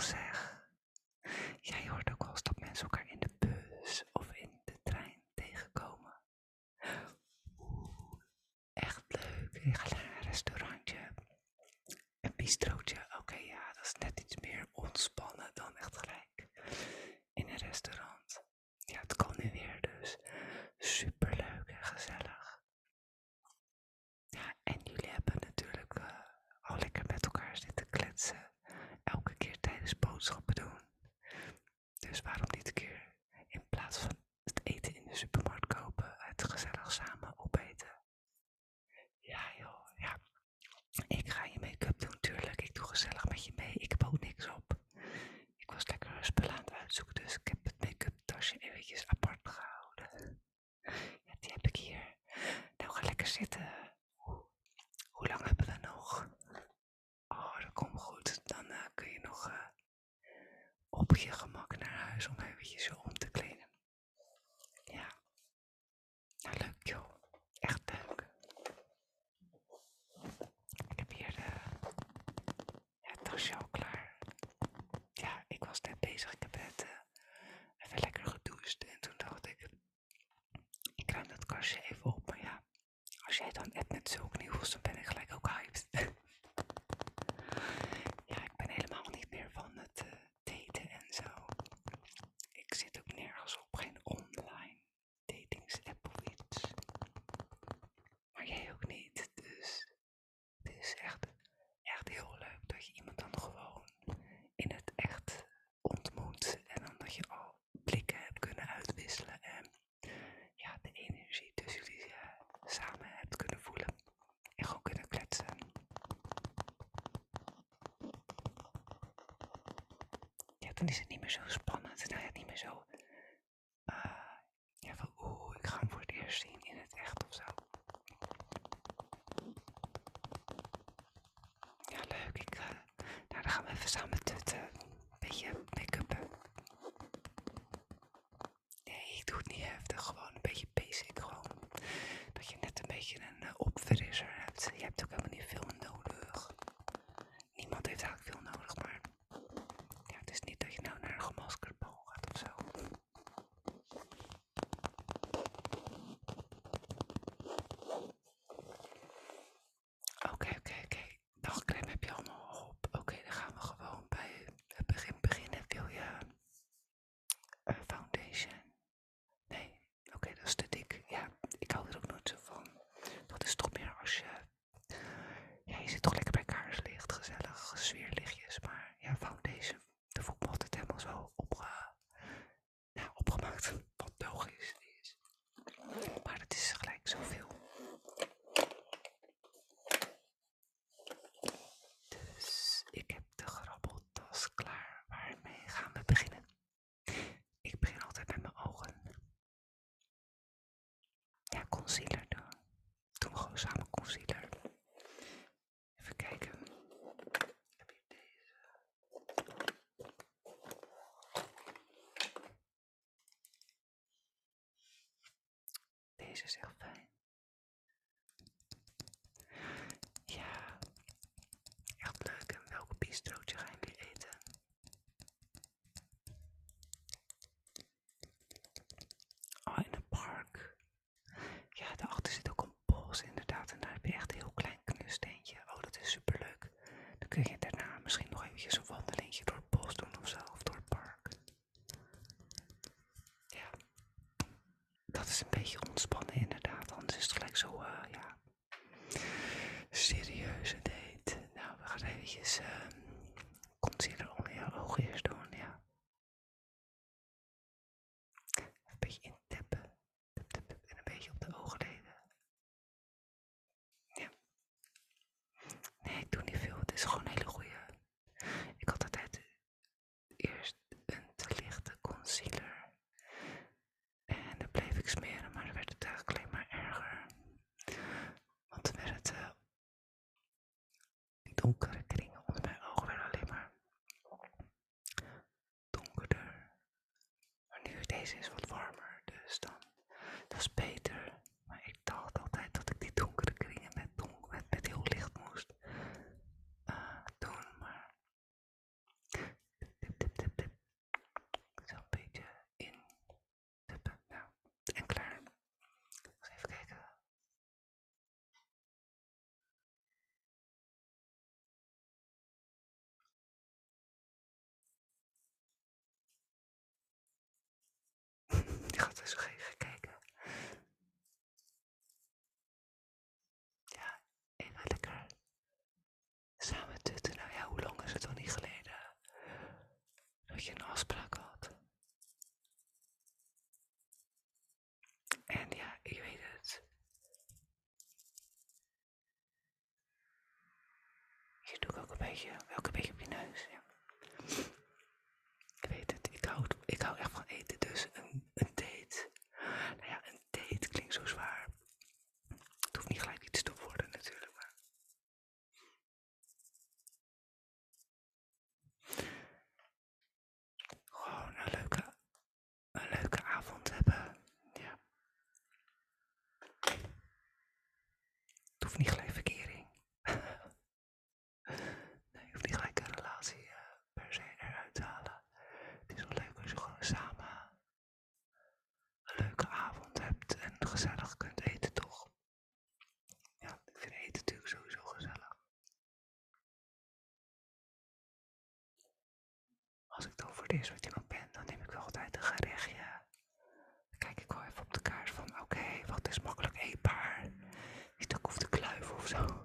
zeg. Jij hoort ook wel eens dat mensen elkaar in de bus of in de trein tegenkomen. Oeh, echt leuk. Ik ga naar een restaurantje. Een bistrootje. Oké, ja, dat is net iets meer ontspannen dan echt gelijk. In een restaurant. Ja, het kan nu weer dus. Superleuk en gezellig. Ja, en jullie hebben natuurlijk eh, al lekker met elkaar zitten kletsen boodschappen doen. Dus waarom niet een keer in plaats van het eten in de supermarkt kopen, het gezellig samen opeten? Ja joh, ja. Ik ga je make-up doen, tuurlijk. Ik doe gezellig met je mee. Ik bood niks op. Ik was lekker spullen aan het uitzoeken, dus ik heb het make-up tasje eventjes apart gehouden. Ja, die heb ik hier. Nou, ga lekker zitten. op je gemak naar huis om eventjes je om te kleden. Ja. Nou, leuk joh. Echt leuk. Ik heb hier de, tasje al klaar. Ja, ik was net bezig. dan is het niet meer zo spannend. podcast klaar. Waarmee gaan we beginnen? Ik begin altijd met mijn ogen. Ja, concealer doen. Doen we gewoon samen concealer. Even kijken. Heb je deze? Deze is heel fijn. Ja, echt leuk. En welke bistrootje ga je is een beetje ontspannen inderdaad, anders is het gelijk zo, uh, ja, serieuze date. Nou, we gaan eventjes eh, deze is wat warmer, dus dan, dat is beter. geen afspraak had. En ja, ik weet het. Je doe ook een beetje, welke beetje op je neus. Ja. Ik weet het, ik hou, ik hou echt van eten, dus een Als ik dan voor het eerst met iemand ben, dan neem ik wel altijd een gerechtje. Dan kijk ik wel even op de kaart van, oké, wat is makkelijk eetbaar? Niet ik hoef te kluif of zo.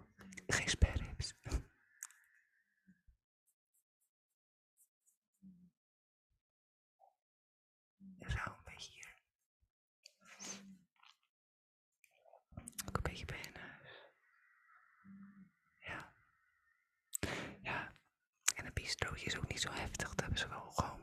is ook niet zo heftig. Dat hebben ze wel gewoon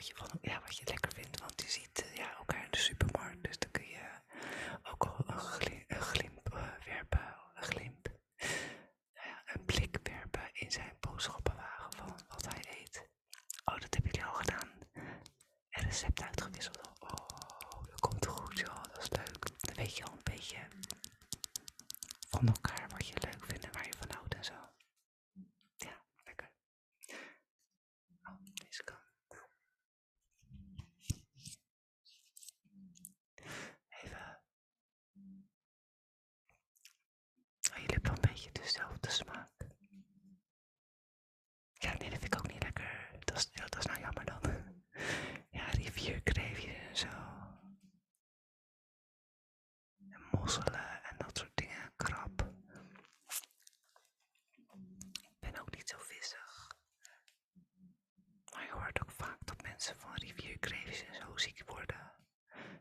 wat je, ja, wat je lekker vindt. Want je ziet, eh, ja, beetje dezelfde smaak. Ja, nee, dat vind ik ook niet lekker. Dat is, dat is nou jammer dan. Ja, rivierkreefjes en zo. En mosselen en dat soort dingen. krap. Ik ben ook niet zo vissig. Maar je hoort ook vaak dat mensen van rivierkreefjes en zo ziek worden.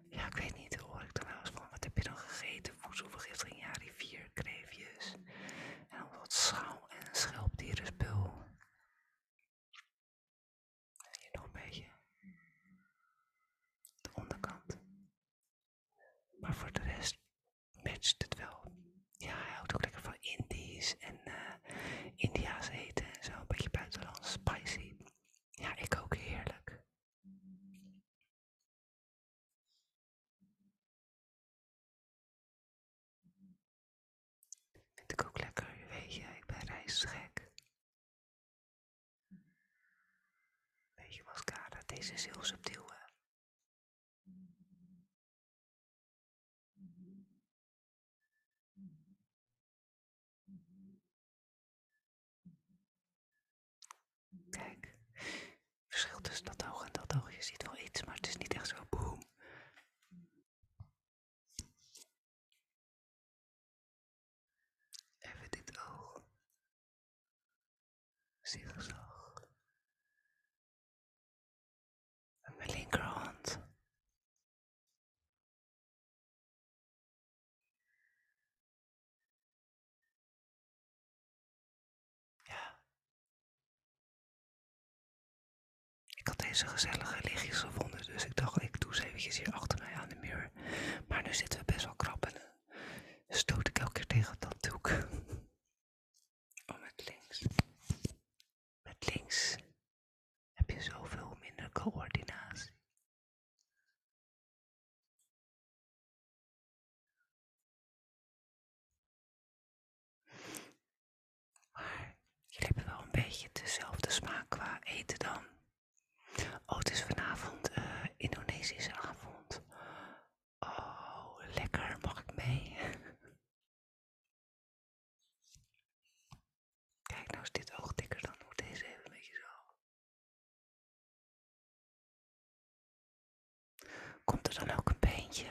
Ja, ik weet niet, hoor ik dan wel eens van. Wat heb je dan gegeten? Voedselvergiftiging? en uh, India's eten en zo. Een beetje buitenland spicy. Ja, ik ook heerlijk. Vind ik ook lekker, weet je, ik ben reisgek. Beetje mascara, deze is heel subtiel hè? verschil tussen dat oog en dat oog. Je ziet wel iets, maar het is niet echt zo boeiend. ze gezellige lichtjes gevonden. Dus ik dacht, ik doe ze eventjes hier achter mij aan de muur. Maar nu zitten we best wel krap en eh, stoot ik elke keer tegen dat doek. Oh, met links. Met links heb je zoveel minder coördinatie. Maar jullie hebben wel een beetje dezelfde smaak qua eten dan. Oh, het is vanavond uh, eh, Indonesische avond. Oh, lekker. Mag ik mee? Kijk, nou is dit oog dikker dan hoe deze even een beetje zo. Komt er dan ook een beentje?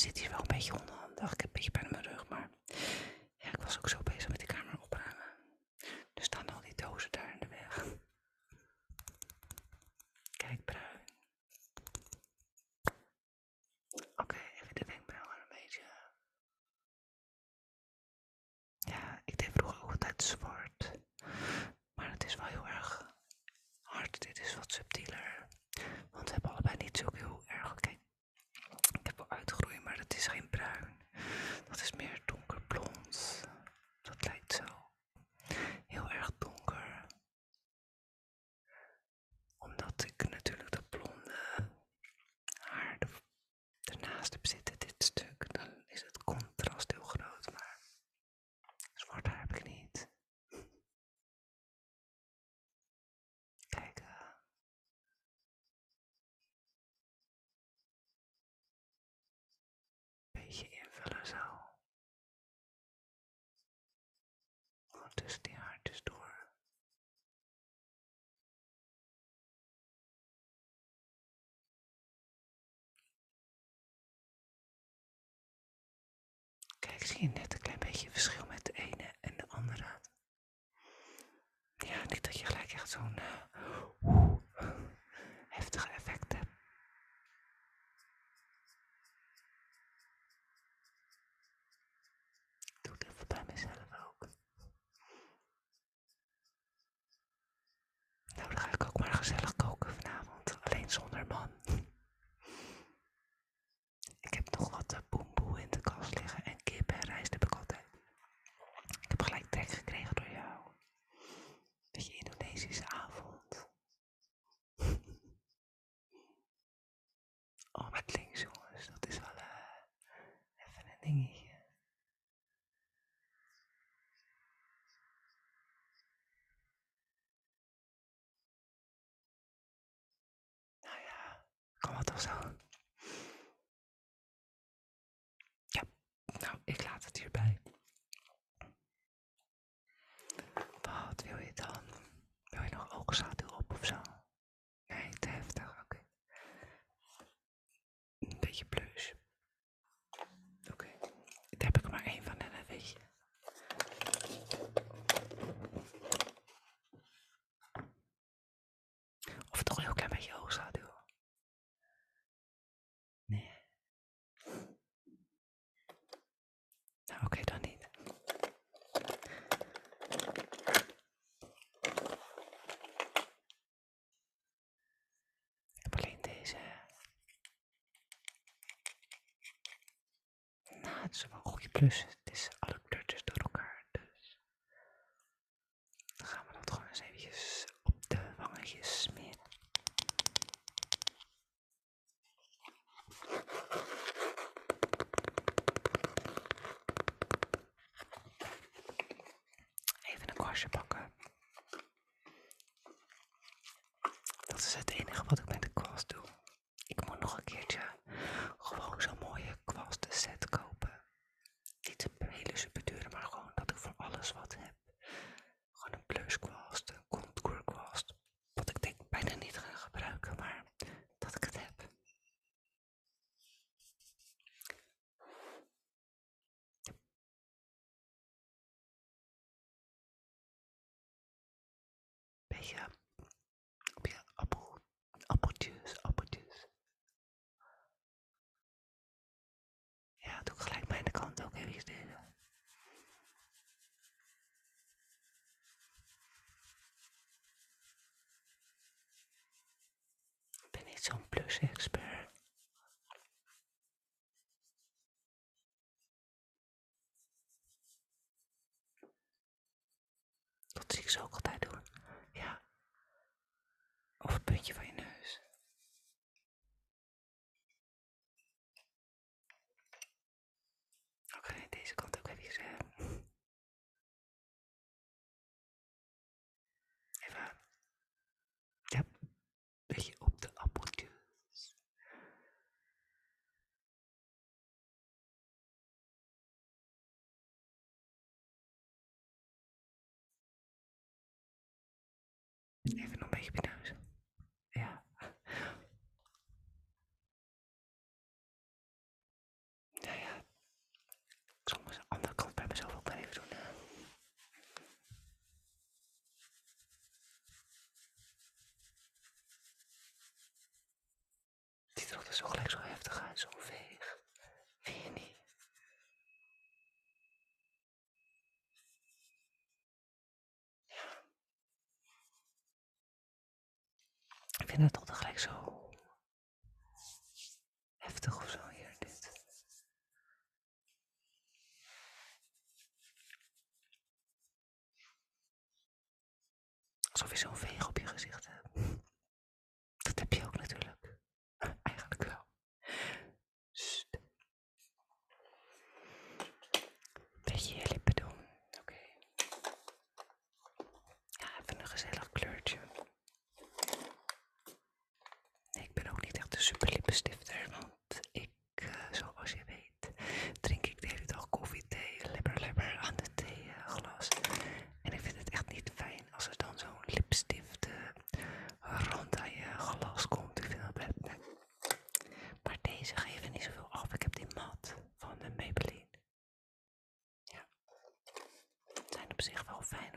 zit hier wel een beetje onder. ik heb een beetje pijn in mijn rug, maar ja, ik was ook zo bezig met de kamer opruimen. dus staan al die dozen daar in de weg. Kijk, bruin. Oké, even de wenkbrauwen een beetje. Ja, ik deed vroeger ook altijd zwart. Maar het is wel heel erg hard. Dit is wat subtieler. Want we hebben allebei niet zo het is geen bruin. Dat is meer donkerblond. tussen die haartjes door. Kijk, zie je net een klein beetje verschil met de ene en de andere. Ja, niet dat je gelijk echt zo'n... Uh, onafhängig. Nou ja, kom wat toch zo. Ja, nou, ik laat het hierbij. het is wel goede Shakespeare. Dat zie ik ze ook altijd doen. Ja. Of het puntje van je een beetje benauwd. Ja. Nou ja, soms eens de andere kant bij mezelf ook maar even doen. die Het ziet er zo gelijk zo heftig uit, zo vee. la op zich wel fijn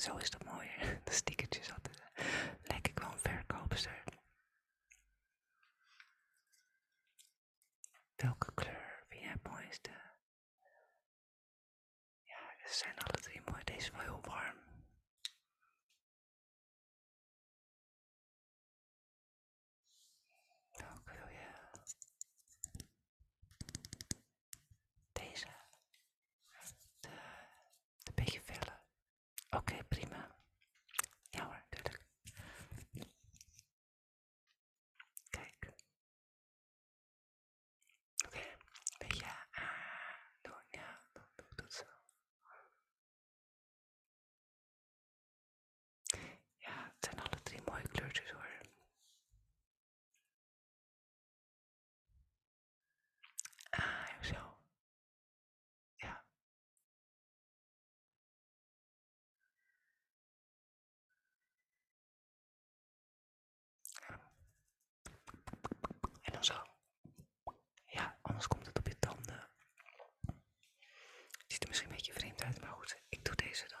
Zo is dat mooier. De stickertjes altijd. Lekker gewoon verkoopster. Welke kleur vind jij het mooiste? Ja, ze zijn alle drie mooi. Deze is wel heel warm. zo. Ja, anders komt het op je tanden. ziet er misschien een beetje vreemd uit, maar goed, ik doe deze dan.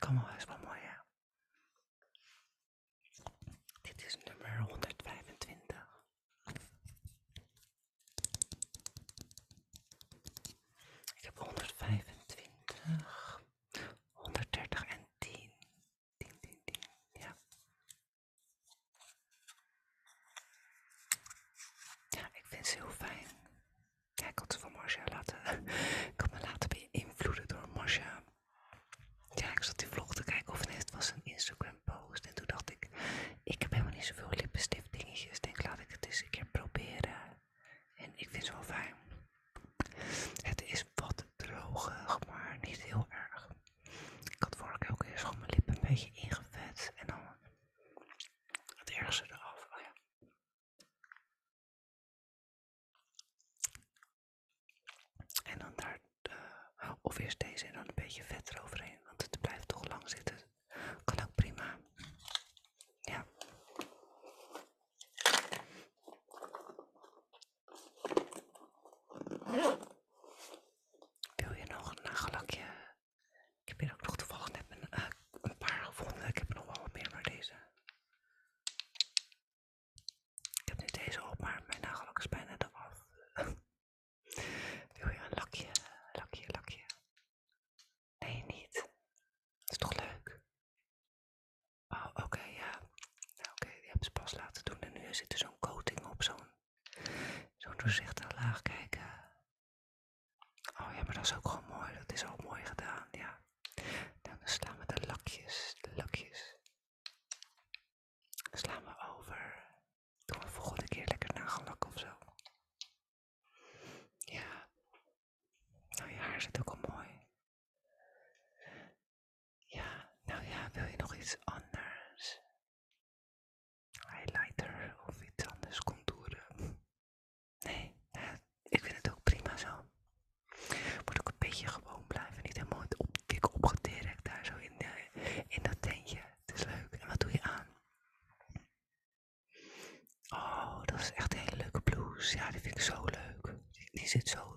¿Cómo vas? vamos eerst deze en dan een beetje vet eroverheen, want het blijft toch lang zitten. zit er zo'n coating op, zo'n zo'n doorzichtige laag. kijken Oh ja, maar dat is ook gewoon mooi. Dat is ook mooi gedaan. is het zo.